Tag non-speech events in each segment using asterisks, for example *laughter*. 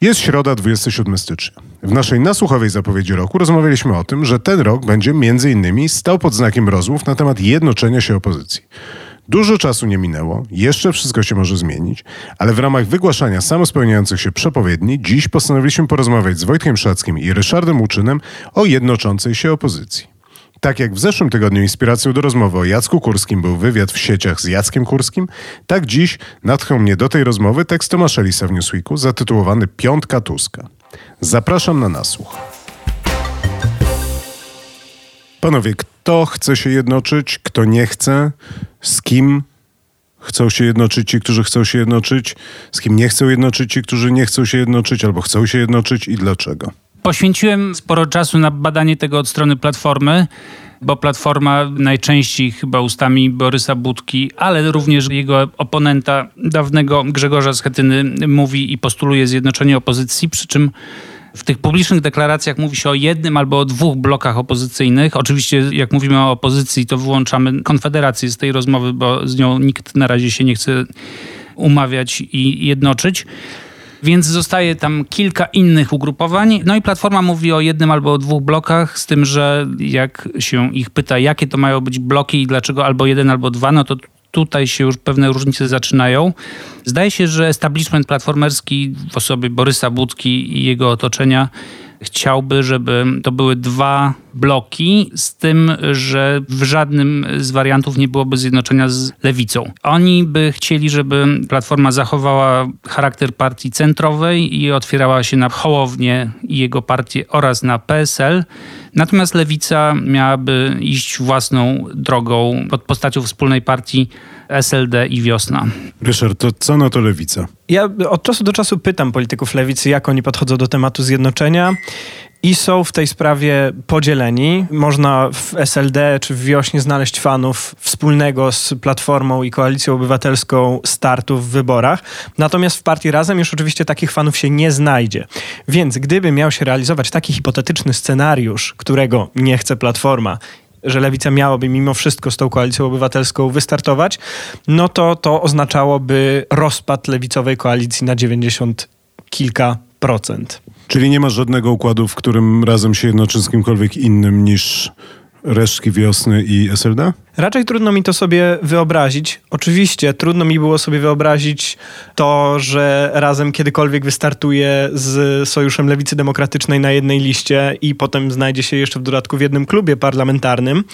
Jest środa 27 stycznia. W naszej nasłuchowej zapowiedzi roku rozmawialiśmy o tym, że ten rok będzie między innymi stał pod znakiem rozmów na temat jednoczenia się opozycji. Dużo czasu nie minęło, jeszcze wszystko się może zmienić, ale w ramach wygłaszania samospełniających się przepowiedni dziś postanowiliśmy porozmawiać z Wojtkiem Szackim i Ryszardem Uczynem o jednoczącej się opozycji. Tak jak w zeszłym tygodniu inspiracją do rozmowy o Jacku Kurskim był wywiad w sieciach z Jackiem Kurskim, tak dziś natchnął mnie do tej rozmowy tekst Tomasza Lisa w Newsweeku zatytułowany Piątka Tuska. Zapraszam na nasłuch. Panowie, kto chce się jednoczyć, kto nie chce, z kim chcą się jednoczyć ci, którzy chcą się jednoczyć, z kim nie chcą jednoczyć ci, którzy nie chcą się jednoczyć albo chcą się jednoczyć i dlaczego? Poświęciłem sporo czasu na badanie tego od strony Platformy, bo Platforma najczęściej chyba ustami Borysa Budki, ale również jego oponenta dawnego Grzegorza Schetyny mówi i postuluje zjednoczenie opozycji, przy czym w tych publicznych deklaracjach mówi się o jednym albo o dwóch blokach opozycyjnych. Oczywiście, jak mówimy o opozycji, to wyłączamy Konfederację z tej rozmowy, bo z nią nikt na razie się nie chce umawiać i jednoczyć. Więc zostaje tam kilka innych ugrupowań. No i Platforma mówi o jednym albo o dwóch blokach, z tym, że jak się ich pyta, jakie to mają być bloki i dlaczego albo jeden, albo dwa, no to tutaj się już pewne różnice zaczynają. Zdaje się, że establishment platformerski w osobie Borysa Budki i jego otoczenia chciałby, żeby to były dwa bloki, z tym, że w żadnym z wariantów nie byłoby zjednoczenia z lewicą. Oni by chcieli, żeby Platforma zachowała charakter partii centrowej i otwierała się na Hołownię i jego partię oraz na PSL. Natomiast lewica miałaby iść własną drogą pod postacią wspólnej partii SLD i Wiosna. Ryszard, to co na to lewica? Ja od czasu do czasu pytam polityków lewicy, jak oni podchodzą do tematu zjednoczenia. I są w tej sprawie podzieleni. Można w SLD czy w Wiośnie znaleźć fanów wspólnego z Platformą i Koalicją Obywatelską startu w wyborach. Natomiast w partii Razem już oczywiście takich fanów się nie znajdzie. Więc gdyby miał się realizować taki hipotetyczny scenariusz, którego nie chce Platforma że lewica miałaby mimo wszystko z tą koalicją obywatelską wystartować, no to to oznaczałoby rozpad lewicowej koalicji na 90 kilka procent. Czyli nie ma żadnego układu, w którym razem się jednoczy z kimkolwiek innym niż resztki wiosny i SLD? Raczej trudno mi to sobie wyobrazić. Oczywiście trudno mi było sobie wyobrazić to, że razem kiedykolwiek wystartuje z Sojuszem Lewicy Demokratycznej na jednej liście i potem znajdzie się jeszcze w dodatku w jednym klubie parlamentarnym.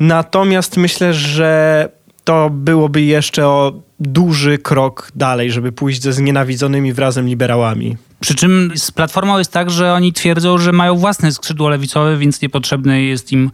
Natomiast myślę, że to byłoby jeszcze o duży krok dalej, żeby pójść ze znienawidzonymi wrazem liberałami. Przy czym z Platformą jest tak, że oni twierdzą, że mają własne skrzydło lewicowe, więc niepotrzebne jest im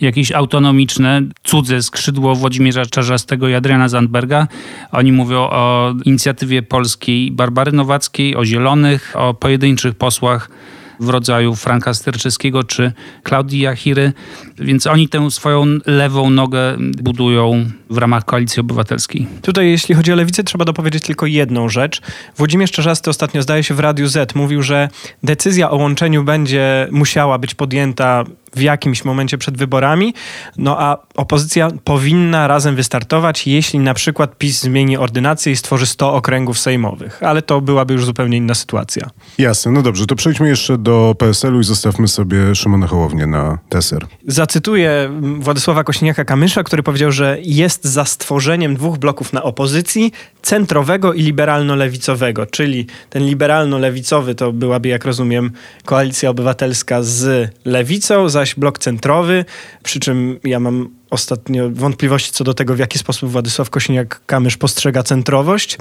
jakieś autonomiczne, cudze skrzydło Włodzimierza Czarzastego i Adriana Zandberga. Oni mówią o inicjatywie polskiej Barbary Nowackiej, o Zielonych, o pojedynczych posłach w rodzaju Franka Sterczewskiego czy Klaudii Jachiry, więc oni tę swoją lewą nogę budują w ramach Koalicji Obywatelskiej. Tutaj jeśli chodzi o lewicę, trzeba dopowiedzieć tylko jedną rzecz. Włodzimierz Czarzasty ostatnio zdaje się w Radiu Z mówił, że decyzja o łączeniu będzie musiała być podjęta w jakimś momencie przed wyborami, no a opozycja powinna razem wystartować, jeśli na przykład PiS zmieni ordynację i stworzy 100 okręgów sejmowych, ale to byłaby już zupełnie inna sytuacja. Jasne, no dobrze, to przejdźmy jeszcze do PSL-u i zostawmy sobie Szymona Hołownię na deser. Zacytuję Władysława Kośniaka-Kamysza, który powiedział, że jest za stworzeniem dwóch bloków na opozycji, centrowego i liberalno-lewicowego, czyli ten liberalno-lewicowy to byłaby, jak rozumiem, koalicja obywatelska z lewicą, zaś blok centrowy, przy czym ja mam ostatnio wątpliwości co do tego, w jaki sposób Władysław Kosiniak-Kamysz postrzega centrowość.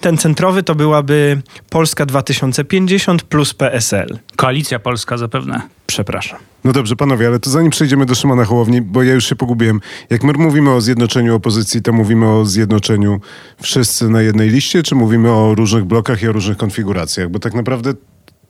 Ten centrowy to byłaby Polska 2050 plus PSL. Koalicja Polska zapewne. Przepraszam. No dobrze, panowie, ale to zanim przejdziemy do Szymona Hołowni, bo ja już się pogubiłem. Jak my mówimy o zjednoczeniu opozycji, to mówimy o zjednoczeniu wszyscy na jednej liście, czy mówimy o różnych blokach i o różnych konfiguracjach? Bo tak naprawdę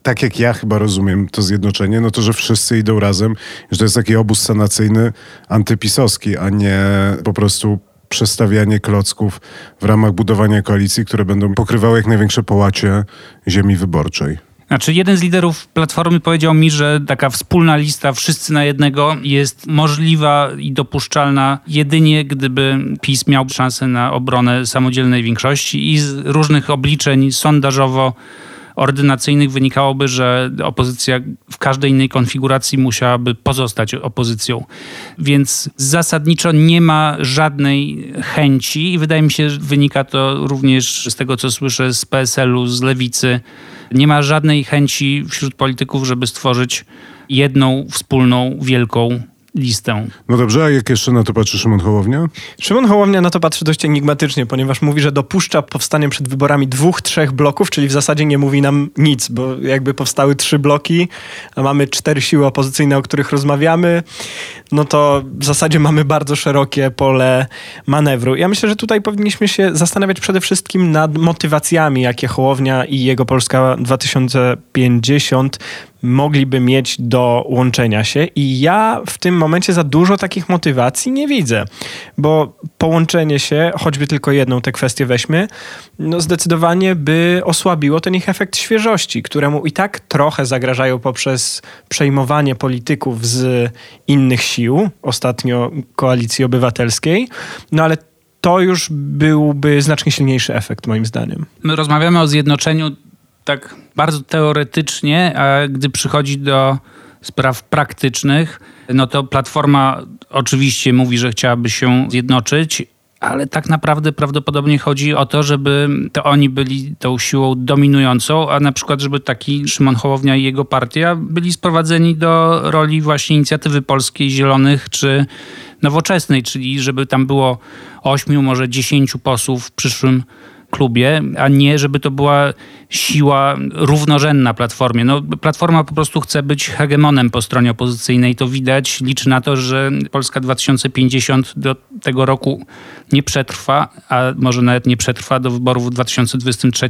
tak jak ja chyba rozumiem to zjednoczenie, no to, że wszyscy idą razem, że to jest taki obóz sanacyjny antypisowski, a nie po prostu przestawianie klocków w ramach budowania koalicji, które będą pokrywały jak największe połacie ziemi wyborczej. Znaczy, jeden z liderów Platformy powiedział mi, że taka wspólna lista wszyscy na jednego jest możliwa i dopuszczalna jedynie, gdyby PiS miał szansę na obronę samodzielnej większości i z różnych obliczeń sondażowo ordynacyjnych wynikałoby, że opozycja w każdej innej konfiguracji musiałaby pozostać opozycją. Więc zasadniczo nie ma żadnej chęci i wydaje mi się, że wynika to również z tego, co słyszę z PSL-u, z lewicy. Nie ma żadnej chęci wśród polityków, żeby stworzyć jedną wspólną, wielką listę. No dobrze, a jak jeszcze na to patrzy Szymon Hołownia? Szymon Hołownia na to patrzy dość enigmatycznie, ponieważ mówi, że dopuszcza powstanie przed wyborami dwóch, trzech bloków, czyli w zasadzie nie mówi nam nic, bo jakby powstały trzy bloki, a mamy cztery siły opozycyjne, o których rozmawiamy, no to w zasadzie mamy bardzo szerokie pole manewru. Ja myślę, że tutaj powinniśmy się zastanawiać przede wszystkim nad motywacjami, jakie Hołownia i jego Polska 2050 mogliby mieć do łączenia się i ja w tym momencie za dużo takich motywacji nie widzę, bo połączenie się, choćby tylko jedną tę kwestię weźmy, no zdecydowanie by osłabiło ten ich efekt świeżości, któremu i tak trochę zagrażają poprzez przejmowanie polityków z innych sił, ostatnio koalicji obywatelskiej, no ale to już byłby znacznie silniejszy efekt, moim zdaniem. My rozmawiamy o zjednoczeniu tak bardzo teoretycznie, a gdy przychodzi do spraw praktycznych, no to Platforma oczywiście mówi, że chciałaby się zjednoczyć, ale tak naprawdę prawdopodobnie chodzi o to, żeby to oni byli tą siłą dominującą, a na przykład, żeby taki Szymon Hołownia i jego partia byli sprowadzeni do roli właśnie inicjatywy polskiej, Zielonych czy Nowoczesnej, czyli żeby tam było ośmiu, może dziesięciu posłów w przyszłym klubie, a nie żeby to była siła równorzędna Platformie. No, Platforma po prostu chce być hegemonem po stronie opozycyjnej. To widać, liczy na to, że Polska 2050 do tego roku nie przetrwa, a może nawet nie przetrwa do wyborów w 2023.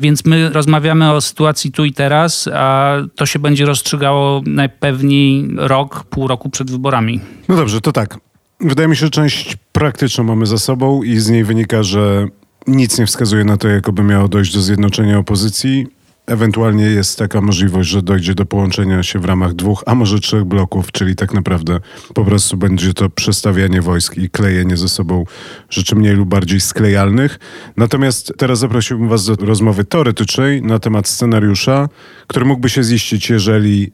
Więc my rozmawiamy o sytuacji tu i teraz, a to się będzie rozstrzygało najpewniej rok, pół roku przed wyborami. No dobrze, to tak. Wydaje mi się, że część praktyczną mamy za sobą i z niej wynika, że nic nie wskazuje na to, jakoby miało dojść do zjednoczenia opozycji. Ewentualnie jest taka możliwość, że dojdzie do połączenia się w ramach dwóch, a może trzech bloków, czyli tak naprawdę po prostu będzie to przestawianie wojsk i klejenie ze sobą rzeczy mniej lub bardziej sklejalnych. Natomiast teraz zaprosiłbym Was do rozmowy teoretycznej na temat scenariusza, który mógłby się ziścić, jeżeli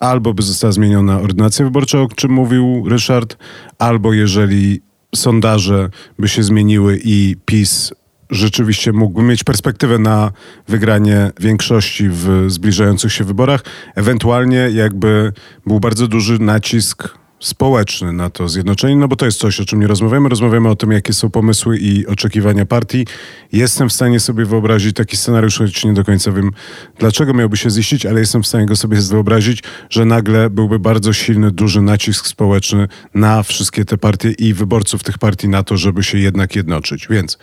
albo by została zmieniona ordynacja wyborcza, o czym mówił Ryszard, albo jeżeli sondaże by się zmieniły i PiS rzeczywiście mógłby mieć perspektywę na wygranie większości w zbliżających się wyborach. Ewentualnie jakby był bardzo duży nacisk społeczny na to zjednoczenie, no bo to jest coś, o czym nie rozmawiamy. Rozmawiamy o tym, jakie są pomysły i oczekiwania partii. Jestem w stanie sobie wyobrazić taki scenariusz, choć nie do końca wiem, dlaczego miałby się ziścić, ale jestem w stanie go sobie wyobrazić, że nagle byłby bardzo silny, duży nacisk społeczny na wszystkie te partie i wyborców tych partii na to, żeby się jednak jednoczyć. Więc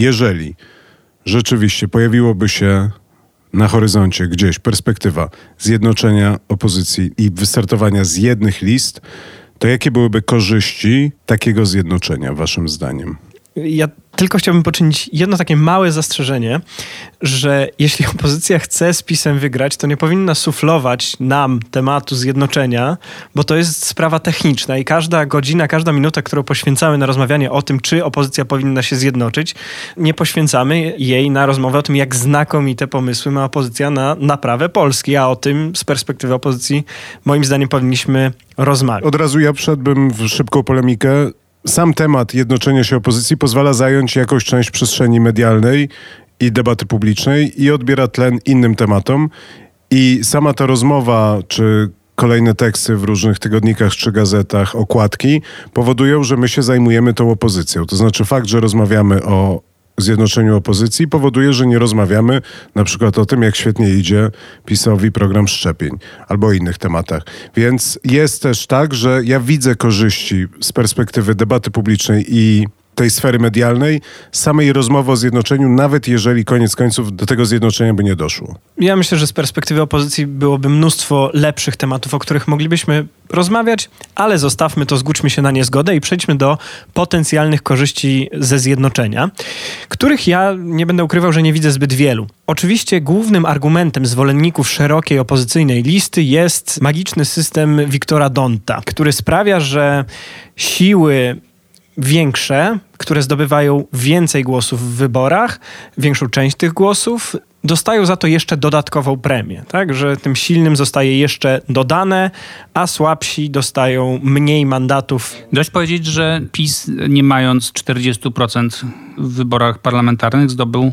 jeżeli rzeczywiście pojawiłoby się na horyzoncie gdzieś perspektywa zjednoczenia opozycji i wystartowania z jednych list, to jakie byłyby korzyści takiego zjednoczenia, Waszym zdaniem? Ja tylko chciałbym poczynić jedno takie małe zastrzeżenie, że jeśli opozycja chce z PiSem wygrać, to nie powinna suflować nam tematu zjednoczenia, bo to jest sprawa techniczna i każda godzina, każda minuta, którą poświęcamy na rozmawianie o tym, czy opozycja powinna się zjednoczyć, nie poświęcamy jej na rozmowę o tym, jak znakomite pomysły ma opozycja na naprawę Polski, a o tym z perspektywy opozycji moim zdaniem powinniśmy rozmawiać. Od razu ja wszedłbym w szybką polemikę sam temat jednoczenia się opozycji pozwala zająć jakąś część przestrzeni medialnej i debaty publicznej i odbiera tlen innym tematom. I sama ta rozmowa, czy kolejne teksty w różnych tygodnikach czy gazetach, okładki powodują, że my się zajmujemy tą opozycją. To znaczy fakt, że rozmawiamy o zjednoczeniu opozycji powoduje, że nie rozmawiamy na przykład o tym, jak świetnie idzie PiSowi program szczepień albo o innych tematach. Więc jest też tak, że ja widzę korzyści z perspektywy debaty publicznej i tej sfery medialnej, samej rozmowy o zjednoczeniu, nawet jeżeli koniec końców do tego zjednoczenia by nie doszło? Ja myślę, że z perspektywy opozycji byłoby mnóstwo lepszych tematów, o których moglibyśmy rozmawiać, ale zostawmy to, zgódźmy się na niezgodę i przejdźmy do potencjalnych korzyści ze zjednoczenia, których ja nie będę ukrywał, że nie widzę zbyt wielu. Oczywiście głównym argumentem zwolenników szerokiej opozycyjnej listy jest magiczny system Wiktora Donta, który sprawia, że siły większe, które zdobywają więcej głosów w wyborach, większą część tych głosów, dostają za to jeszcze dodatkową premię, tak? Że tym silnym zostaje jeszcze dodane, a słabsi dostają mniej mandatów. Dość powiedzieć, że PiS, nie mając 40% w wyborach parlamentarnych, zdobył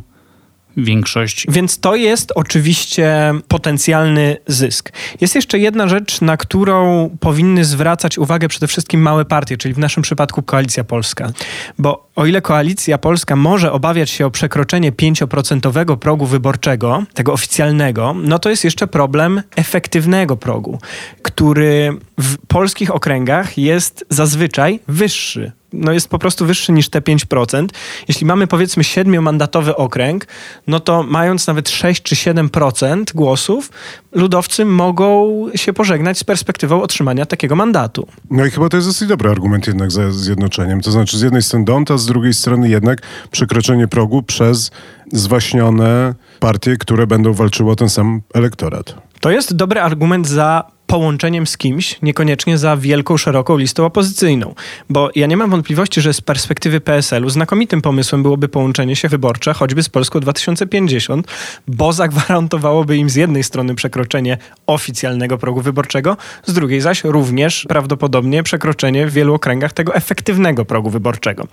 większość. Więc to jest oczywiście potencjalny zysk. Jest jeszcze jedna rzecz, na którą powinny zwracać uwagę przede wszystkim małe partie, czyli w naszym przypadku Koalicja Polska. Bo o ile Koalicja Polska może obawiać się o przekroczenie 5% progu wyborczego, tego oficjalnego, no to jest jeszcze problem efektywnego progu, który w polskich okręgach jest zazwyczaj wyższy no jest po prostu wyższy niż te 5%. Jeśli mamy powiedzmy siedmiomandatowy okręg, no to mając nawet 6 czy 7% głosów, ludowcy mogą się pożegnać z perspektywą otrzymania takiego mandatu. No i chyba to jest dosyć dobry argument jednak za zjednoczeniem. To znaczy z jednej strony Dont, a z drugiej strony jednak przekroczenie progu przez zwaśnione partie, które będą walczyły o ten sam elektorat. To jest dobry argument za połączeniem z kimś, niekoniecznie za wielką, szeroką listą opozycyjną. Bo ja nie mam wątpliwości, że z perspektywy PSL-u znakomitym pomysłem byłoby połączenie się wyborcze, choćby z Polską 2050, bo zagwarantowałoby im z jednej strony przekroczenie oficjalnego progu wyborczego, z drugiej zaś również prawdopodobnie przekroczenie w wielu okręgach tego efektywnego progu wyborczego.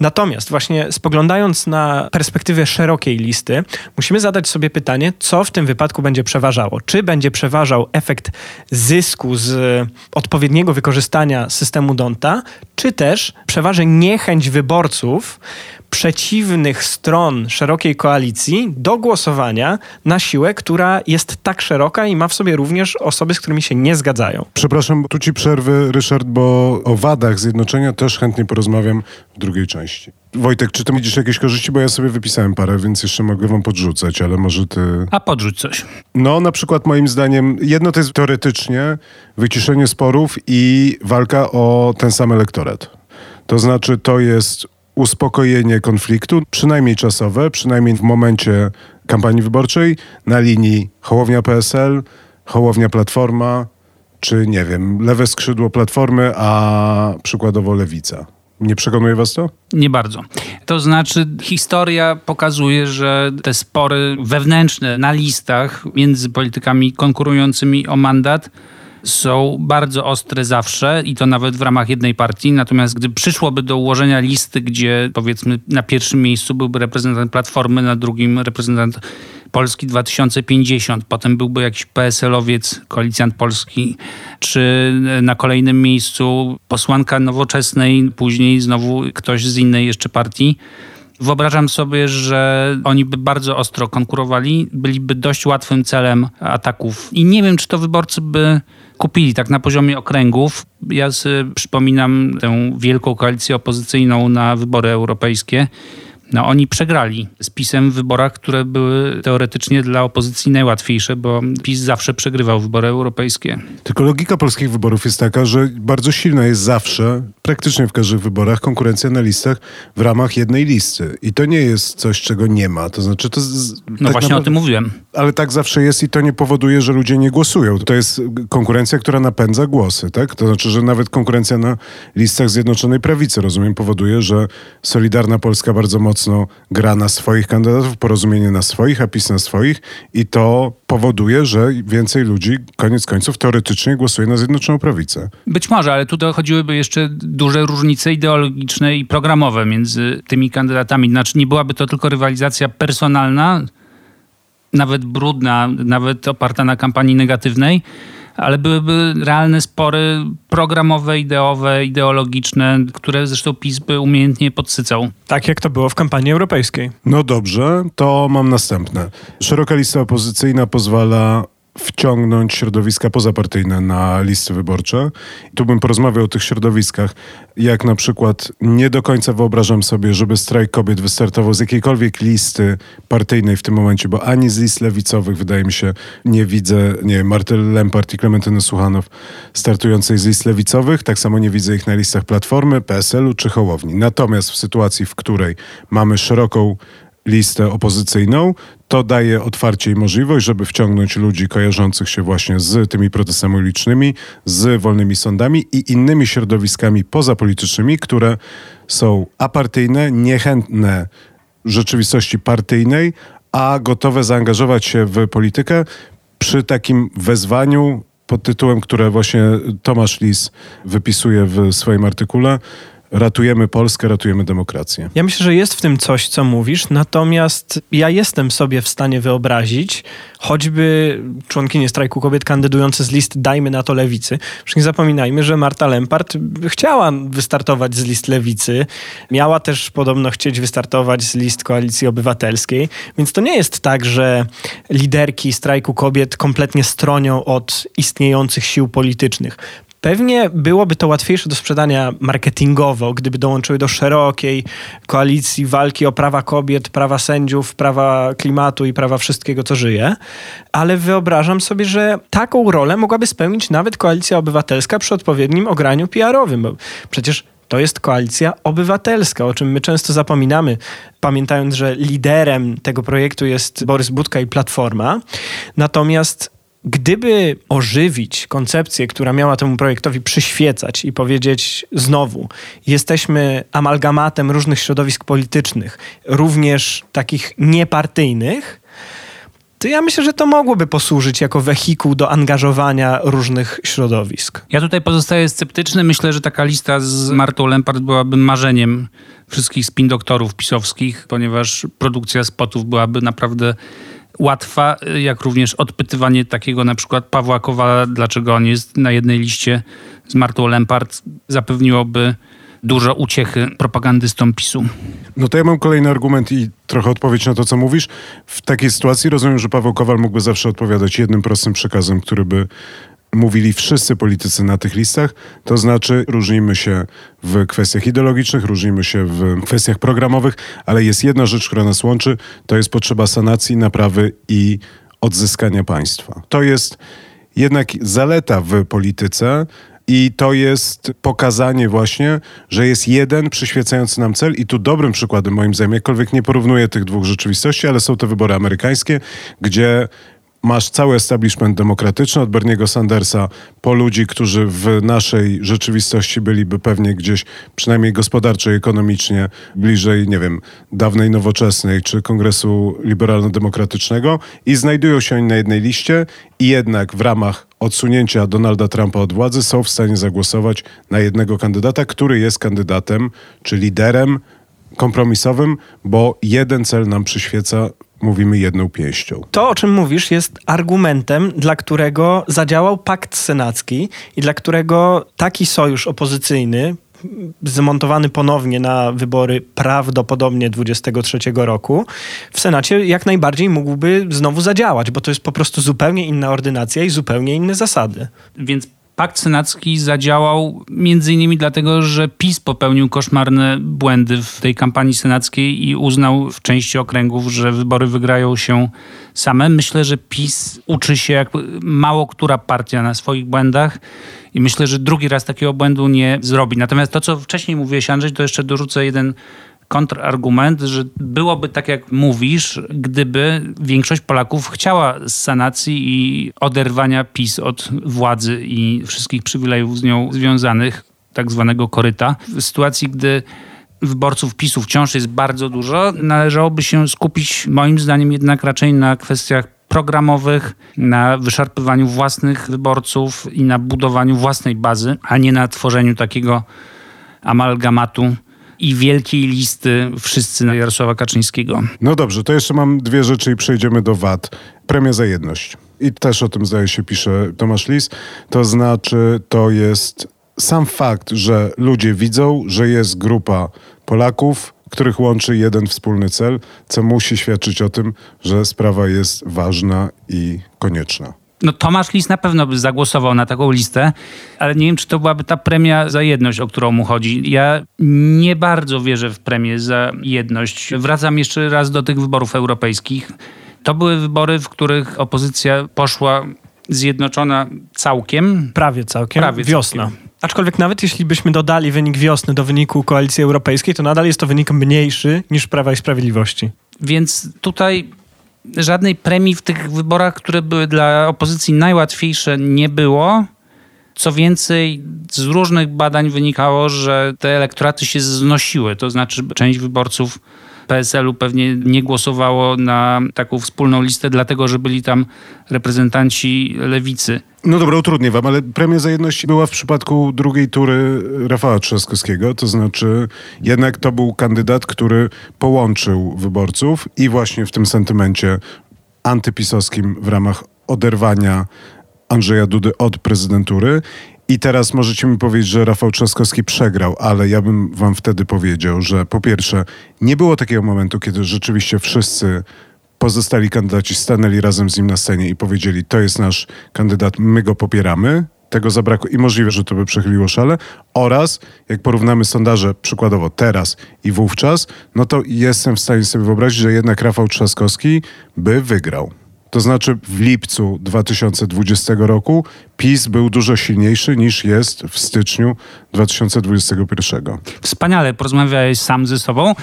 Natomiast właśnie spoglądając na perspektywę szerokiej listy, musimy zadać sobie pytanie, co w tym wypadku będzie przeważało. Czy będzie przeważał efekt zysku z odpowiedniego wykorzystania systemu Donta, czy też przeważy niechęć wyborców przeciwnych stron szerokiej koalicji do głosowania na siłę, która jest tak szeroka i ma w sobie również osoby, z którymi się nie zgadzają. Przepraszam, tu ci przerwy, Ryszard, bo o wadach zjednoczenia też chętnie porozmawiam w drugiej części. Wojtek, czy ty widzisz jakieś korzyści? Bo ja sobie wypisałem parę, więc jeszcze mogę wam podrzucać, ale może ty... A podrzuć coś. No, na przykład moim zdaniem, jedno to jest teoretycznie wyciszenie sporów i walka o ten sam elektorat. To znaczy, to jest uspokojenie konfliktu, przynajmniej czasowe, przynajmniej w momencie kampanii wyborczej, na linii Hołownia PSL, Hołownia Platforma, czy nie wiem, lewe skrzydło Platformy, a przykładowo Lewica. Nie przekonuje was to? Nie bardzo. To znaczy, historia pokazuje, że te spory wewnętrzne na listach między politykami konkurującymi o mandat są bardzo ostre zawsze i to nawet w ramach jednej partii. Natomiast gdy przyszłoby do ułożenia listy, gdzie powiedzmy na pierwszym miejscu byłby reprezentant Platformy, na drugim reprezentant Polski 2050, potem byłby jakiś PSL-owiec, koalicjant polski, czy na kolejnym miejscu posłanka nowoczesnej, później znowu ktoś z innej jeszcze partii. Wyobrażam sobie, że oni by bardzo ostro konkurowali, byliby dość łatwym celem ataków. I nie wiem, czy to wyborcy by kupili tak na poziomie okręgów. Ja sobie przypominam tę wielką koalicję opozycyjną na wybory europejskie no, oni przegrali z PiSem w wyborach, które były teoretycznie dla opozycji najłatwiejsze, bo PiS zawsze przegrywał wybory europejskie. Tylko logika polskich wyborów jest taka, że bardzo silna jest zawsze, praktycznie w każdych wyborach, konkurencja na listach w ramach jednej listy. I to nie jest coś, czego nie ma. To znaczy, to. Z, no tak właśnie naprawdę, o tym mówiłem. Ale tak zawsze jest i to nie powoduje, że ludzie nie głosują. To jest konkurencja, która napędza głosy, tak? To znaczy, że nawet konkurencja na listach Zjednoczonej Prawicy, rozumiem, powoduje, że Solidarna Polska bardzo mocno mocno gra na swoich kandydatów, porozumienie na swoich, a PiS na swoich i to powoduje, że więcej ludzi koniec końców teoretycznie głosuje na Zjednoczoną Prawicę. Być może, ale tu dochodziłyby jeszcze duże różnice ideologiczne i programowe między tymi kandydatami. Znaczy nie byłaby to tylko rywalizacja personalna, nawet brudna, nawet oparta na kampanii negatywnej, ale byłyby realne spory programowe, ideowe, ideologiczne, które zresztą PiS by umiejętnie podsycał. Tak jak to było w kampanii europejskiej. No dobrze, to mam następne. Szeroka lista opozycyjna pozwala wciągnąć środowiska pozapartyjne na listy wyborcze. I tu bym porozmawiał o tych środowiskach, jak na przykład nie do końca wyobrażam sobie, żeby strajk kobiet wystartował z jakiejkolwiek listy partyjnej w tym momencie, bo ani z list lewicowych, wydaje mi się, nie widzę, nie Martel Lempart i Klementyny Suchanow startującej z list lewicowych, tak samo nie widzę ich na listach Platformy, PSL-u czy Hołowni. Natomiast w sytuacji, w której mamy szeroką listę opozycyjną, to daje otwarcie i możliwość, żeby wciągnąć ludzi kojarzących się właśnie z tymi protestami ulicznymi, z wolnymi sądami i innymi środowiskami pozapolitycznymi, które są apartyjne, niechętne rzeczywistości partyjnej, a gotowe zaangażować się w politykę przy takim wezwaniu pod tytułem, które właśnie Tomasz Lis wypisuje w swoim artykule, ratujemy Polskę, ratujemy demokrację. Ja myślę, że jest w tym coś, co mówisz, natomiast ja jestem sobie w stanie wyobrazić, choćby członkinie strajku kobiet kandydujące z list Dajmy na to Lewicy. Przecież nie zapominajmy, że Marta Lempart chciała wystartować z list Lewicy, miała też podobno chcieć wystartować z list Koalicji Obywatelskiej, więc to nie jest tak, że liderki strajku kobiet kompletnie stronią od istniejących sił politycznych. Pewnie byłoby to łatwiejsze do sprzedania marketingowo, gdyby dołączyły do szerokiej koalicji walki o prawa kobiet, prawa sędziów, prawa klimatu i prawa wszystkiego, co żyje. Ale wyobrażam sobie, że taką rolę mogłaby spełnić nawet koalicja obywatelska przy odpowiednim ograniu PR-owym. Przecież to jest koalicja obywatelska, o czym my często zapominamy, pamiętając, że liderem tego projektu jest Borys Budka i Platforma. Natomiast Gdyby ożywić koncepcję, która miała temu projektowi przyświecać i powiedzieć znowu, jesteśmy amalgamatem różnych środowisk politycznych, również takich niepartyjnych, to ja myślę, że to mogłoby posłużyć jako wehikuł do angażowania różnych środowisk. Ja tutaj pozostaję sceptyczny. Myślę, że taka lista z Martą Lempart byłaby marzeniem wszystkich spin doktorów pisowskich, ponieważ produkcja spotów byłaby naprawdę łatwa, jak również odpytywanie takiego na przykład Pawła Kowala, dlaczego on jest na jednej liście z Martą Lempart, zapewniłoby dużo uciechy propagandystom PiSu. No to ja mam kolejny argument i trochę odpowiedź na to, co mówisz. W takiej sytuacji rozumiem, że Paweł Kowal mógłby zawsze odpowiadać jednym prostym przekazem, który by mówili wszyscy politycy na tych listach, to znaczy różnimy się w kwestiach ideologicznych, różnimy się w kwestiach programowych, ale jest jedna rzecz, która nas łączy, to jest potrzeba sanacji, naprawy i odzyskania państwa. To jest jednak zaleta w polityce, i to jest pokazanie właśnie, że jest jeden przyświecający nam cel i tu dobrym przykładem moim zdaniem, jakkolwiek nie porównuję tych dwóch rzeczywistości, ale są te wybory amerykańskie, gdzie masz cały establishment demokratyczny od Berniego Sandersa po ludzi, którzy w naszej rzeczywistości byliby pewnie gdzieś, przynajmniej gospodarczo i ekonomicznie, bliżej, nie wiem, dawnej nowoczesnej czy Kongresu Liberalno-Demokratycznego i znajdują się oni na jednej liście i jednak w ramach odsunięcia Donalda Trumpa od władzy są w stanie zagłosować na jednego kandydata, który jest kandydatem czy liderem kompromisowym, bo jeden cel nam przyświeca mówimy jedną pięścią. To, o czym mówisz, jest argumentem, dla którego zadziałał pakt senacki i dla którego taki sojusz opozycyjny, zmontowany ponownie na wybory prawdopodobnie 23 roku, w Senacie jak najbardziej mógłby znowu zadziałać, bo to jest po prostu zupełnie inna ordynacja i zupełnie inne zasady. Więc Pakt senacki zadziałał między innymi dlatego, że PiS popełnił koszmarne błędy w tej kampanii senackiej i uznał w części okręgów, że wybory wygrają się same. Myślę, że PiS uczy się jak mało która partia na swoich błędach i myślę, że drugi raz takiego błędu nie zrobi. Natomiast to, co wcześniej mówiłeś, Andrzej, to jeszcze dorzucę jeden kontrargument, że byłoby tak jak mówisz, gdyby większość Polaków chciała sanacji i oderwania PiS od władzy i wszystkich przywilejów z nią związanych, tak zwanego koryta. W sytuacji, gdy wyborców PiSu wciąż jest bardzo dużo, należałoby się skupić moim zdaniem jednak raczej na kwestiach programowych, na wyszarpywaniu własnych wyborców i na budowaniu własnej bazy, a nie na tworzeniu takiego amalgamatu i wielkiej listy wszyscy na Jarosława Kaczyńskiego. No dobrze, to jeszcze mam dwie rzeczy i przejdziemy do VAT. Premia za jedność. I też o tym zdaje się pisze Tomasz Lis. To znaczy, to jest sam fakt, że ludzie widzą, że jest grupa Polaków, których łączy jeden wspólny cel, co musi świadczyć o tym, że sprawa jest ważna i konieczna. No Tomasz Lis na pewno by zagłosował na taką listę, ale nie wiem, czy to byłaby ta premia za jedność, o którą mu chodzi. Ja nie bardzo wierzę w premię za jedność. Wracam jeszcze raz do tych wyborów europejskich. To były wybory, w których opozycja poszła zjednoczona całkiem. Prawie całkiem. Prawie Wiosna. całkiem. Aczkolwiek nawet jeśli byśmy dodali wynik wiosny do wyniku Koalicji Europejskiej, to nadal jest to wynik mniejszy niż Prawa i Sprawiedliwości. Więc tutaj żadnej premii w tych wyborach, które były dla opozycji najłatwiejsze, nie było. Co więcej, z różnych badań wynikało, że te elektoraty się znosiły. To znaczy, część wyborców PSL-u pewnie nie głosowało na taką wspólną listę, dlatego że byli tam reprezentanci lewicy. No dobra, utrudnię wam, ale premia za jedność była w przypadku drugiej tury Rafała Trzaskowskiego, to znaczy jednak to był kandydat, który połączył wyborców i właśnie w tym sentymencie antypisowskim w ramach oderwania Andrzeja Dudy od prezydentury. I teraz możecie mi powiedzieć, że Rafał Trzaskowski przegrał, ale ja bym wam wtedy powiedział, że po pierwsze, nie było takiego momentu, kiedy rzeczywiście wszyscy pozostali kandydaci stanęli razem z nim na scenie i powiedzieli: To jest nasz kandydat, my go popieramy. Tego zabrakło i możliwe, że to by przechyliło szale. Oraz jak porównamy sondaże przykładowo teraz i wówczas, no to jestem w stanie sobie wyobrazić, że jednak Rafał Trzaskowski by wygrał. To znaczy w lipcu 2020 roku PiS był dużo silniejszy niż jest w styczniu 2021. Wspaniale porozmawiałeś sam ze sobą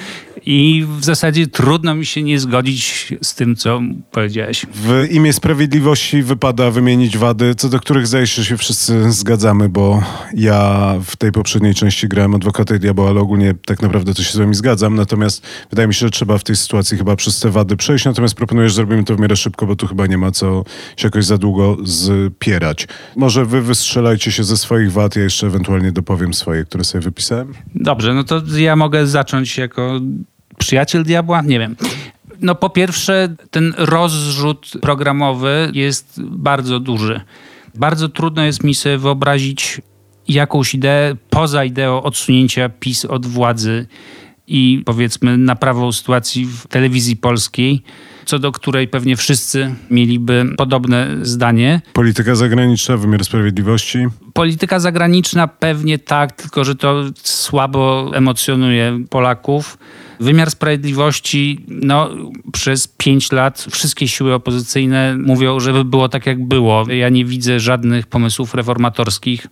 i w zasadzie trudno mi się nie zgodzić z tym, co powiedziałeś. W imię sprawiedliwości wypada wymienić wady, co do których zdaje się, że się wszyscy zgadzamy, bo ja w tej poprzedniej części grałem adwokata i diabła, ale ogólnie tak naprawdę to się z wami zgadzam. Natomiast wydaje mi się, że trzeba w tej sytuacji chyba przez te wady przejść. Natomiast proponuję, że zrobimy to w miarę szybko, bo tu chyba nie ma co się jakoś za długo zpierać. Może wy wystrzelajcie się ze swoich wad, ja jeszcze ewentualnie dopowiem swoje, które sobie wypisałem. Dobrze, no to ja mogę zacząć jako przyjaciel diabła? Nie wiem. No po pierwsze, ten rozrzut programowy jest bardzo duży. Bardzo trudno jest mi sobie wyobrazić jakąś ideę poza ideą odsunięcia PiS od władzy i powiedzmy naprawą sytuacji w telewizji polskiej, co do której pewnie wszyscy mieliby podobne zdanie. Polityka zagraniczna, wymiar sprawiedliwości. Polityka zagraniczna pewnie tak, tylko że to słabo emocjonuje Polaków. Wymiar sprawiedliwości, no przez pięć lat wszystkie siły opozycyjne mówią, żeby było tak jak było. Ja nie widzę żadnych pomysłów reformatorskich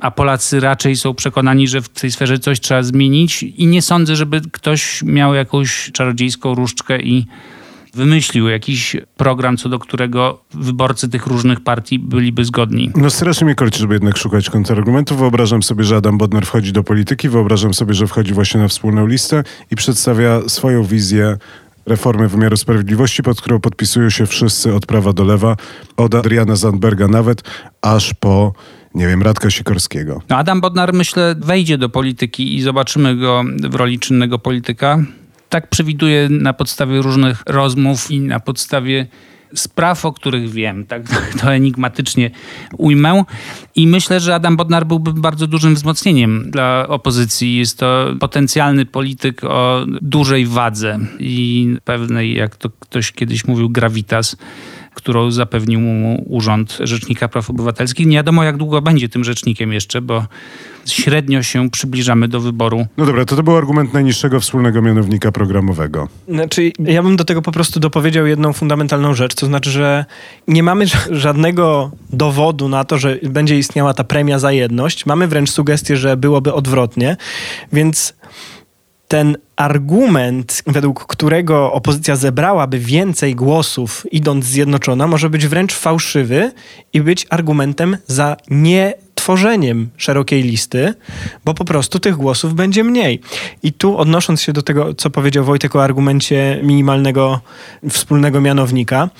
a Polacy raczej są przekonani, że w tej sferze coś trzeba zmienić i nie sądzę, żeby ktoś miał jakąś czarodziejską różdżkę i wymyślił jakiś program, co do którego wyborcy tych różnych partii byliby zgodni. No strasznie mnie korci, żeby jednak szukać kontrargumentów. Wyobrażam sobie, że Adam Bodnar wchodzi do polityki, wyobrażam sobie, że wchodzi właśnie na wspólną listę i przedstawia swoją wizję reformy wymiaru sprawiedliwości, pod którą podpisują się wszyscy od prawa do lewa, od Adriana Zandberga nawet, aż po nie wiem, Radka Sikorskiego. No Adam Bodnar, myślę, wejdzie do polityki i zobaczymy go w roli czynnego polityka. Tak przewiduję na podstawie różnych rozmów i na podstawie spraw, o których wiem, tak *laughs* to enigmatycznie ujmę. I myślę, że Adam Bodnar byłby bardzo dużym wzmocnieniem dla opozycji. Jest to potencjalny polityk o dużej wadze i pewnej, jak to ktoś kiedyś mówił, gravitas którą zapewnił mu Urząd Rzecznika Praw Obywatelskich. Nie wiadomo, jak długo będzie tym rzecznikiem jeszcze, bo średnio się przybliżamy do wyboru. No dobra, to to był argument najniższego wspólnego mianownika programowego. Znaczy, ja bym do tego po prostu dopowiedział jedną fundamentalną rzecz, to znaczy, że nie mamy żadnego dowodu na to, że będzie istniała ta premia za jedność. Mamy wręcz sugestię, że byłoby odwrotnie, więc ten argument, według którego opozycja zebrałaby więcej głosów idąc zjednoczona, może być wręcz fałszywy i być argumentem za nie tworzeniem szerokiej listy, bo po prostu tych głosów będzie mniej. I tu odnosząc się do tego, co powiedział Wojtek o argumencie minimalnego wspólnego mianownika,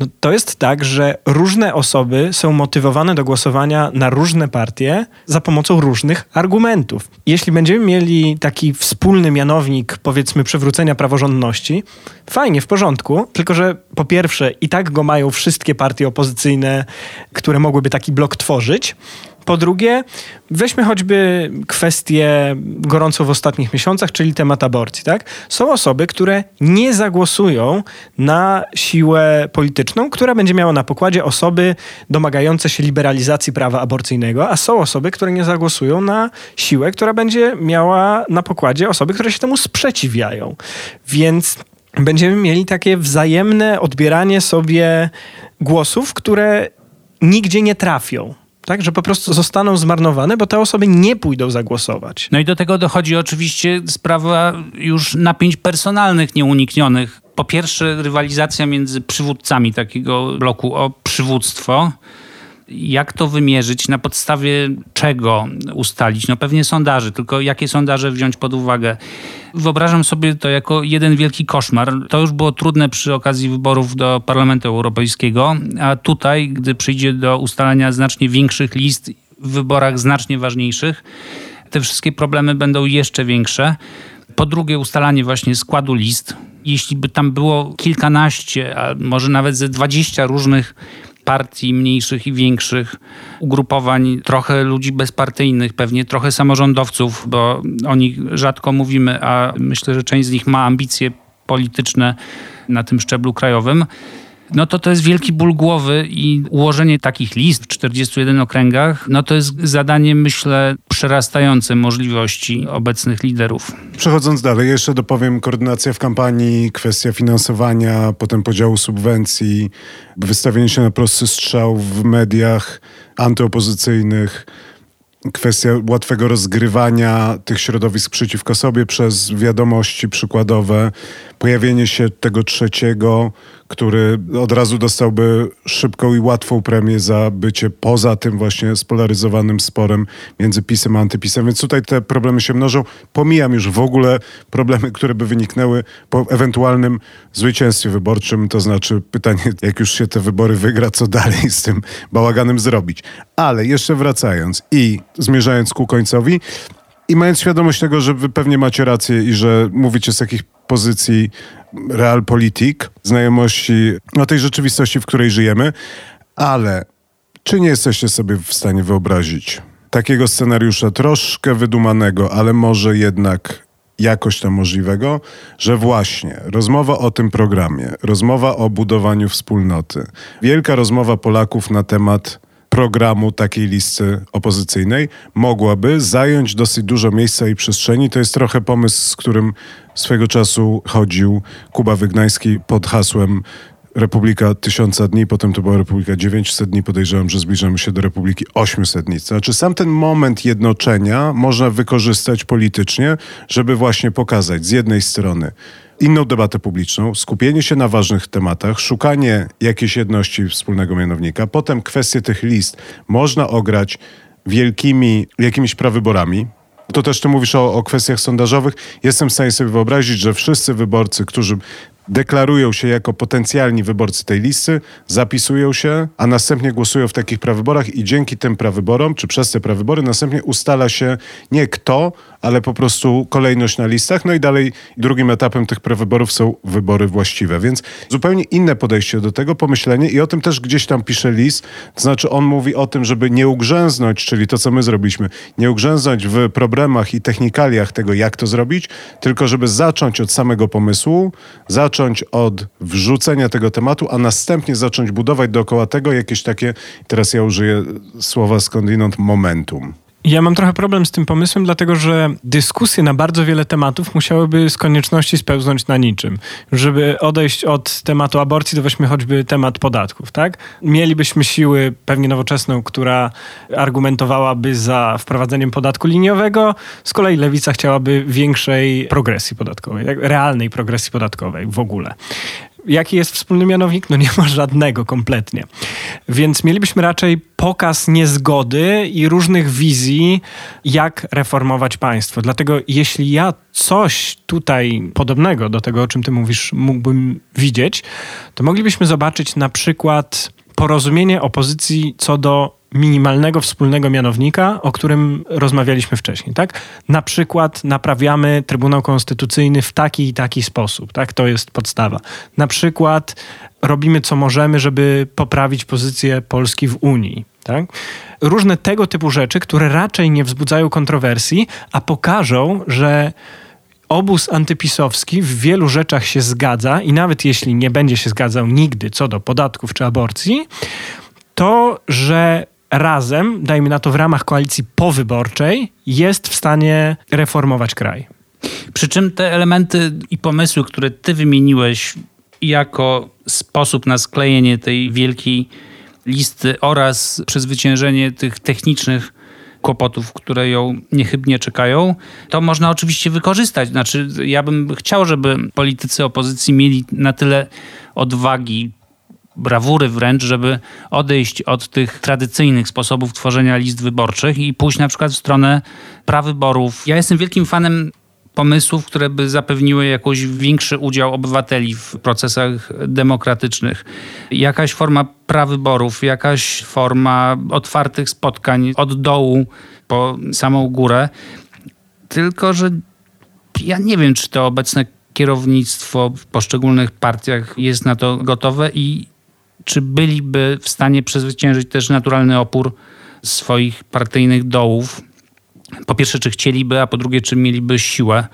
no to jest tak, że różne osoby są motywowane do głosowania na różne partie za pomocą różnych argumentów. Jeśli będziemy mieli taki wspólny mianownik, powiedzmy, przywrócenia praworządności, fajnie, w porządku, tylko że po pierwsze, i tak go mają wszystkie partie opozycyjne, które mogłyby taki blok tworzyć. Po drugie, weźmy choćby kwestię gorącą w ostatnich miesiącach, czyli temat aborcji. Tak? Są osoby, które nie zagłosują na siłę polityczną, która będzie miała na pokładzie osoby domagające się liberalizacji prawa aborcyjnego, a są osoby, które nie zagłosują na siłę, która będzie miała na pokładzie osoby, które się temu sprzeciwiają. Więc będziemy mieli takie wzajemne odbieranie sobie głosów, które nigdzie nie trafią tak, że po prostu zostaną zmarnowane, bo te osoby nie pójdą zagłosować. No i do tego dochodzi oczywiście sprawa już napięć personalnych nieuniknionych. Po pierwsze, rywalizacja między przywódcami takiego bloku o przywództwo jak to wymierzyć, na podstawie czego ustalić? No pewnie sondaży, tylko jakie sondaże wziąć pod uwagę? Wyobrażam sobie to jako jeden wielki koszmar. To już było trudne przy okazji wyborów do Parlamentu Europejskiego, a tutaj, gdy przyjdzie do ustalania znacznie większych list w wyborach znacznie ważniejszych, te wszystkie problemy będą jeszcze większe. Po drugie, ustalanie właśnie składu list. Jeśli by tam było kilkanaście, a może nawet ze dwadzieścia różnych partii mniejszych i większych, ugrupowań, trochę ludzi bezpartyjnych, pewnie trochę samorządowców, bo o nich rzadko mówimy, a myślę, że część z nich ma ambicje polityczne na tym szczeblu krajowym no to to jest wielki ból głowy i ułożenie takich list w 41 okręgach, no to jest zadanie, myślę, przerastające możliwości obecnych liderów. Przechodząc dalej, jeszcze dopowiem koordynacja w kampanii, kwestia finansowania, potem podziału subwencji, wystawienie się na prosty strzał w mediach antyopozycyjnych, kwestia łatwego rozgrywania tych środowisk przeciwko sobie przez wiadomości przykładowe, pojawienie się tego trzeciego, który od razu dostałby szybką i łatwą premię za bycie poza tym właśnie spolaryzowanym sporem między PiSem a antypisem. Więc tutaj te problemy się mnożą. Pomijam już w ogóle problemy, które by wyniknęły po ewentualnym zwycięstwie wyborczym. To znaczy pytanie, jak już się te wybory wygra, co dalej z tym bałaganem zrobić. Ale jeszcze wracając i zmierzając ku końcowi, i mając świadomość tego, że wy pewnie macie rację i że mówicie z jakich pozycji realpolitik, znajomości o tej rzeczywistości, w której żyjemy, ale czy nie jesteście sobie w stanie wyobrazić takiego scenariusza troszkę wydumanego, ale może jednak jakoś tam możliwego, że właśnie rozmowa o tym programie, rozmowa o budowaniu wspólnoty, wielka rozmowa Polaków na temat programu takiej listy opozycyjnej mogłaby zająć dosyć dużo miejsca i przestrzeni. To jest trochę pomysł, z którym swego czasu chodził Kuba Wygnański pod hasłem Republika Tysiąca Dni, potem to była Republika 900 Dni. Podejrzewam, że zbliżamy się do Republiki 800 Dni. Znaczy sam ten moment jednoczenia można wykorzystać politycznie, żeby właśnie pokazać z jednej strony inną debatę publiczną, skupienie się na ważnych tematach, szukanie jakiejś jedności wspólnego mianownika, potem kwestie tych list można ograć wielkimi jakimiś prawyborami, to też ty mówisz o, o, kwestiach sondażowych. Jestem w stanie sobie wyobrazić, że wszyscy wyborcy, którzy deklarują się jako potencjalni wyborcy tej listy, zapisują się, a następnie głosują w takich prawyborach i dzięki tym prawyborom, czy przez te prawybory, następnie ustala się nie kto, ale po prostu kolejność na listach. No i dalej drugim etapem tych prawyborów są wybory właściwe. Więc zupełnie inne podejście do tego, pomyślenie i o tym też gdzieś tam pisze list. To znaczy on mówi o tym, żeby nie ugrzęznąć, czyli to, co my zrobiliśmy, nie ugrzęznąć w problemach i technikaliach tego, jak to zrobić, tylko żeby zacząć od samego pomysłu, zacząć od wrzucenia tego tematu, a następnie zacząć budować dookoła tego jakieś takie, teraz ja użyję słowa skądinąd, momentum. Ja mam trochę problem z tym pomysłem, dlatego że dyskusje na bardzo wiele tematów musiałyby z konieczności spełznąć na niczym. Żeby odejść od tematu aborcji, to weźmy choćby temat podatków, tak? Mielibyśmy siły, pewnie nowoczesną, która argumentowałaby za wprowadzeniem podatku liniowego, z kolei lewica chciałaby większej progresji podatkowej, tak? realnej progresji podatkowej w ogóle. Jaki jest wspólny mianownik? No nie ma żadnego kompletnie. Więc mielibyśmy raczej pokaz niezgody i różnych wizji, jak reformować państwo. Dlatego jeśli ja coś tutaj podobnego do tego, o czym ty mówisz, mógłbym widzieć, to moglibyśmy zobaczyć na przykład porozumienie opozycji co do minimalnego wspólnego mianownika, o którym rozmawialiśmy wcześniej, tak? Na przykład naprawiamy Trybunał Konstytucyjny w taki i taki sposób, tak? To jest podstawa. Na przykład robimy co możemy, żeby poprawić pozycję Polski w Unii, tak? Różne tego typu rzeczy, które raczej nie wzbudzają kontrowersji, a pokażą, że obóz antypisowski w wielu rzeczach się zgadza i nawet jeśli nie będzie się zgadzał nigdy co do podatków czy aborcji, to że razem, dajmy na to w ramach koalicji powyborczej, jest w stanie reformować kraj. Przy czym te elementy i pomysły, które ty wymieniłeś jako sposób na sklejenie tej wielkiej listy oraz przezwyciężenie tych technicznych kłopotów, które ją niechybnie czekają, to można oczywiście wykorzystać. Znaczy, ja bym chciał, żeby politycy opozycji mieli na tyle odwagi, brawury wręcz, żeby odejść od tych tradycyjnych sposobów tworzenia list wyborczych i pójść na przykład w stronę prawyborów. Ja jestem wielkim fanem pomysłów, które by zapewniły jakoś większy udział obywateli w procesach demokratycznych. Jakaś forma prawyborów, jakaś forma otwartych spotkań od dołu po samą górę. Tylko, że ja nie wiem, czy to obecne kierownictwo w poszczególnych partiach jest na to gotowe i czy byliby w stanie przezwyciężyć też naturalny opór swoich partyjnych dołów. Po pierwsze, czy chcieliby, a po drugie, czy mieliby siłę.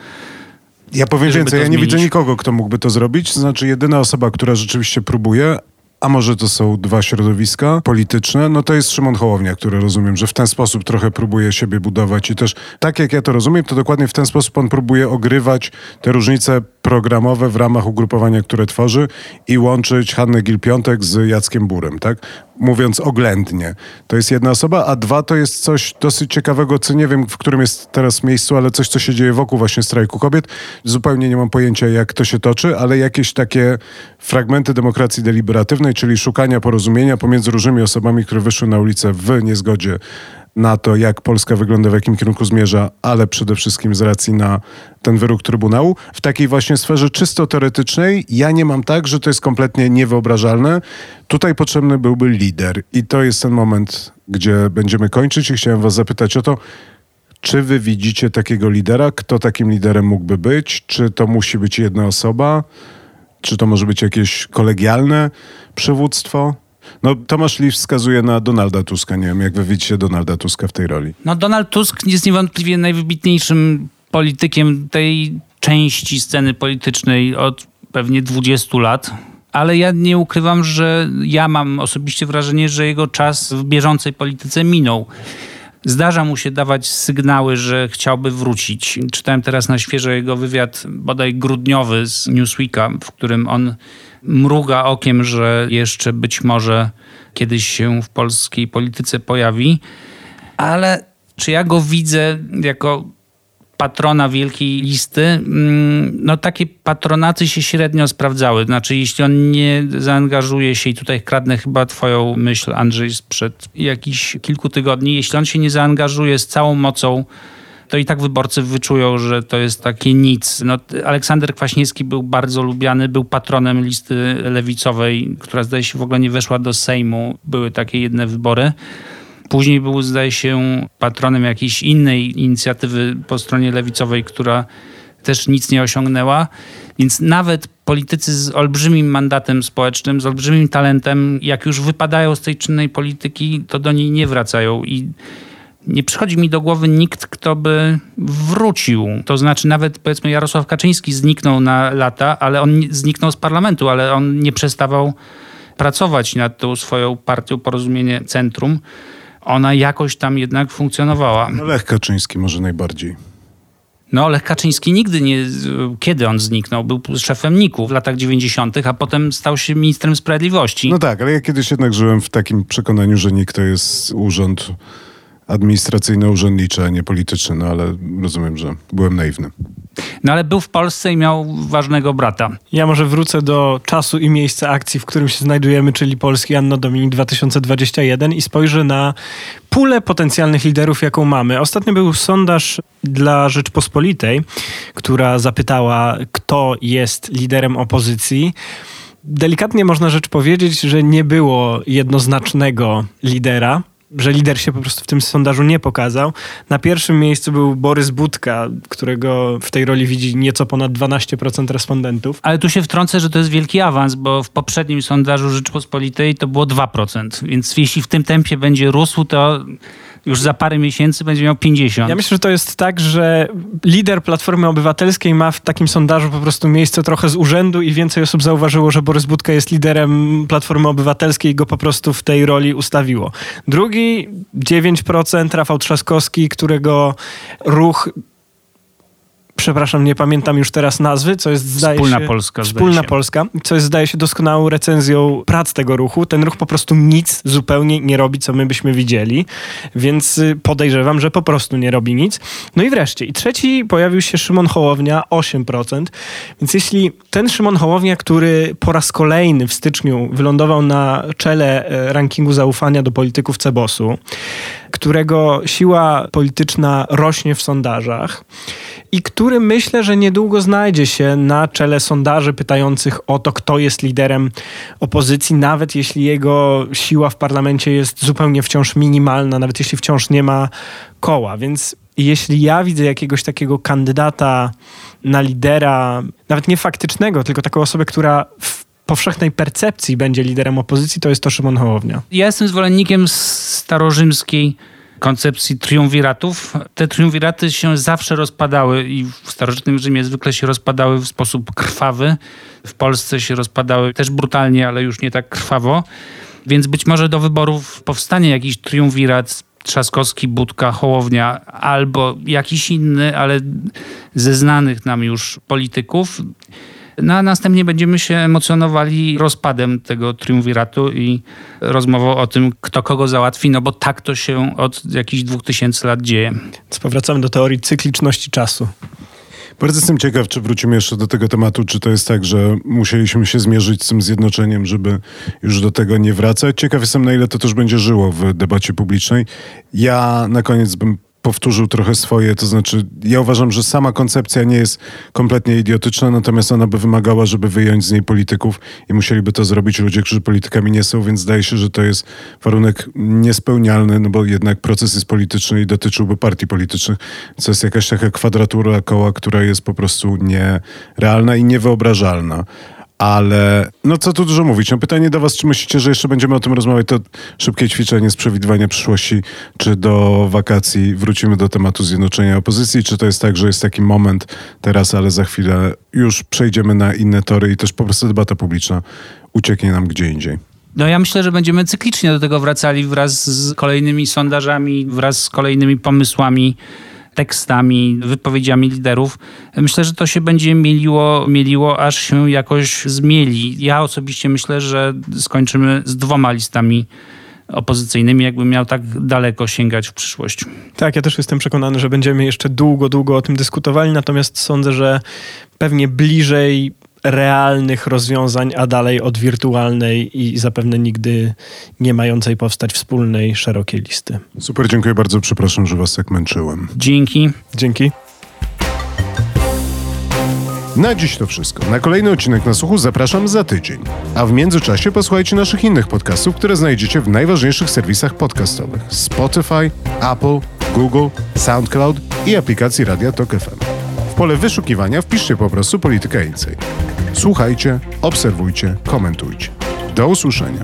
Ja powiem więcej, ja nie widzę nikogo, kto mógłby to zrobić. To znaczy, jedyna osoba, która rzeczywiście próbuje, a może to są dwa środowiska polityczne, no to jest Szymon Hołownia, który rozumiem, że w ten sposób trochę próbuje siebie budować i też tak jak ja to rozumiem, to dokładnie w ten sposób on próbuje ogrywać te różnice programowe w ramach ugrupowania, które tworzy i łączyć Hannę Gil-Piątek z Jackiem Burem, tak? Mówiąc oględnie. To jest jedna osoba, a dwa to jest coś dosyć ciekawego, co nie wiem, w którym jest teraz miejscu, ale coś, co się dzieje wokół właśnie strajku kobiet. Zupełnie nie mam pojęcia, jak to się toczy, ale jakieś takie fragmenty demokracji deliberatywnej, czyli szukania porozumienia pomiędzy różnymi osobami, które wyszły na ulicę w niezgodzie na to, jak Polska wygląda, w jakim kierunku zmierza, ale przede wszystkim z racji na ten wyrok Trybunału. W takiej właśnie sferze czysto teoretycznej ja nie mam tak, że to jest kompletnie niewyobrażalne. Tutaj potrzebny byłby lider i to jest ten moment, gdzie będziemy kończyć i chciałem was zapytać o to, czy wy widzicie takiego lidera? Kto takim liderem mógłby być? Czy to musi być jedna osoba? Czy to może być jakieś kolegialne przywództwo? No, Tomasz Lee wskazuje na Donalda Tuska. Nie wiem, jak wy widzicie Donalda Tuska w tej roli. No, Donald Tusk jest niewątpliwie najwybitniejszym politykiem tej części sceny politycznej od pewnie 20 lat. Ale ja nie ukrywam, że ja mam osobiście wrażenie, że jego czas w bieżącej polityce minął. Zdarza mu się dawać sygnały, że chciałby wrócić. Czytałem teraz na świeżo jego wywiad, bodaj grudniowy z Newsweeka, w którym on mruga okiem, że jeszcze być może kiedyś się w polskiej polityce pojawi. Ale czy ja go widzę jako patrona wielkiej listy, mm, no takie patronaty się średnio sprawdzały. Znaczy, jeśli on nie zaangażuje się, i tutaj kradnę chyba twoją myśl, Andrzej, sprzed jakichś kilku tygodni, jeśli on się nie zaangażuje z całą mocą to i tak wyborcy wyczują, że to jest takie nic. No, Aleksander Kwaśniewski był bardzo lubiany, był patronem listy lewicowej, która zdaje się w ogóle nie weszła do Sejmu. Były takie jedne wybory. Później był, zdaje się, patronem jakiejś innej inicjatywy po stronie lewicowej, która też nic nie osiągnęła. Więc nawet politycy z olbrzymim mandatem społecznym, z olbrzymim talentem, jak już wypadają z tej czynnej polityki, to do niej nie wracają. I nie przychodzi mi do głowy nikt, kto by wrócił. To znaczy, nawet powiedzmy, Jarosław Kaczyński zniknął na lata, ale on zniknął z parlamentu, ale on nie przestawał pracować nad tą swoją partią Porozumienie Centrum. Ona jakoś tam jednak funkcjonowała. No Lech Kaczyński może najbardziej. No, Lech Kaczyński nigdy nie. Kiedy on zniknął? Był szefem NIK-u w latach 90., a potem stał się ministrem sprawiedliwości. No tak, ale ja kiedyś jednak żyłem w takim przekonaniu, że NIK to jest urząd administracyjno-urzędnicze, a nie polityczne, no ale rozumiem, że byłem naiwny. No ale był w Polsce i miał ważnego brata. Ja może wrócę do czasu i miejsca akcji, w którym się znajdujemy, czyli Polski Anno Domini 2021 i spojrzę na pulę potencjalnych liderów, jaką mamy. Ostatnio był sondaż dla Rzeczpospolitej, która zapytała, kto jest liderem opozycji. Delikatnie można rzecz powiedzieć, że nie było jednoznacznego lidera że lider się po prostu w tym sondażu nie pokazał. Na pierwszym miejscu był Borys Budka, którego w tej roli widzi nieco ponad 12% respondentów. Ale tu się wtrącę, że to jest wielki awans, bo w poprzednim sondażu Rzeczpospolitej to było 2%. Więc jeśli w tym tempie będzie rósł, to już za parę miesięcy będzie miał 50. Ja myślę, że to jest tak, że lider Platformy Obywatelskiej ma w takim sondażu po prostu miejsce trochę z urzędu i więcej osób zauważyło, że Borys Budka jest liderem Platformy Obywatelskiej i go po prostu w tej roli ustawiło. Drugi 9% Rafał Trzaskowski, którego ruch przepraszam, nie pamiętam już teraz nazwy, co jest zdaje Wspólna się... Polska. Wspólna się. Polska, co jest zdaje się doskonałą recenzją prac tego ruchu. Ten ruch po prostu nic zupełnie nie robi, co my byśmy widzieli, więc y, podejrzewam, że po prostu nie robi nic. No i wreszcie, i trzeci pojawił się Szymon Hołownia, 8%, więc jeśli ten Szymon Hołownia, który po raz kolejny w styczniu wylądował na czele e, rankingu zaufania do polityków Cebosu, którego siła polityczna rośnie w sondażach i który myślę, że niedługo znajdzie się na czele sondaży pytających o to, kto jest liderem opozycji, nawet jeśli jego siła w parlamencie jest zupełnie wciąż minimalna, nawet jeśli wciąż nie ma koła. Więc jeśli ja widzę jakiegoś takiego kandydata na lidera, nawet nie faktycznego, tylko taką osobę, która w powszechnej percepcji będzie liderem opozycji, to jest to Szymon Hołownia. Ja jestem zwolennikiem starorzymskiej koncepcji triumviratów. Te triumviraty się zawsze rozpadały i w starożytnym Rzymie zwykle się rozpadały w sposób krwawy. W Polsce się rozpadały też brutalnie, ale już nie tak krwawo. Więc być może do wyborów powstanie jakiś triumvirat Trzaskowski, Budka, Hołownia albo jakiś inny, ale ze znanych nam już polityków. No a następnie będziemy się emocjonowali rozpadem tego triumviratu i rozmową o tym, kto kogo załatwi, no bo tak to się od jakichś dwóch tysięcy lat dzieje. Więc powracamy do teorii cykliczności czasu. Bardzo jestem ciekaw, czy wrócimy jeszcze do tego tematu, czy to jest tak, że musieliśmy się zmierzyć z tym zjednoczeniem, żeby już do tego nie wracać. Ciekaw jestem, na ile to też będzie żyło w debacie publicznej. Ja na koniec bym powtórzył trochę swoje, to znaczy ja uważam, że sama koncepcja nie jest kompletnie idiotyczna, natomiast ona by wymagała, żeby wyjąć z niej polityków i musieliby to zrobić ludzie, którzy politykami nie są, więc zdaje się, że to jest warunek niespełnialny, no bo jednak proces jest polityczny i dotyczyłby partii politycznych, co jest jakaś taka kwadratura koła, która jest po prostu nierealna i niewyobrażalna. Ale no co tu dużo mówić. No pytanie do was, czy myślicie, że jeszcze będziemy o tym rozmawiać? To szybkie ćwiczenie z przewidywania przyszłości, czy do wakacji wrócimy do tematu zjednoczenia opozycji, czy to jest tak, że jest taki moment teraz, ale za chwilę już przejdziemy na inne tory i też po prostu debata publiczna ucieknie nam gdzie indziej. No ja myślę, że będziemy cyklicznie do tego wracali wraz z kolejnymi sondażami, wraz z kolejnymi pomysłami tekstami, wypowiedziami liderów. Myślę, że to się będzie mieliło, mieliło aż się jakoś zmieli. Ja osobiście myślę, że skończymy z dwoma listami opozycyjnymi, jakbym miał tak daleko sięgać w przyszłość. Tak, ja też jestem przekonany, że będziemy jeszcze długo, długo o tym dyskutowali, natomiast sądzę, że pewnie bliżej realnych rozwiązań, a dalej od wirtualnej i zapewne nigdy nie mającej powstać wspólnej, szerokiej listy. Super, dziękuję bardzo. Przepraszam, że was tak męczyłem. Dzięki. Dzięki. Na dziś to wszystko. Na kolejny odcinek na słuchu zapraszam za tydzień. A w międzyczasie posłuchajcie naszych innych podcastów, które znajdziecie w najważniejszych serwisach podcastowych: Spotify, Apple, Google, SoundCloud i aplikacji Radia Tok FM. Pole wyszukiwania wpiszcie po prostu Polityka Insight. Słuchajcie, obserwujcie, komentujcie. Do usłyszenia.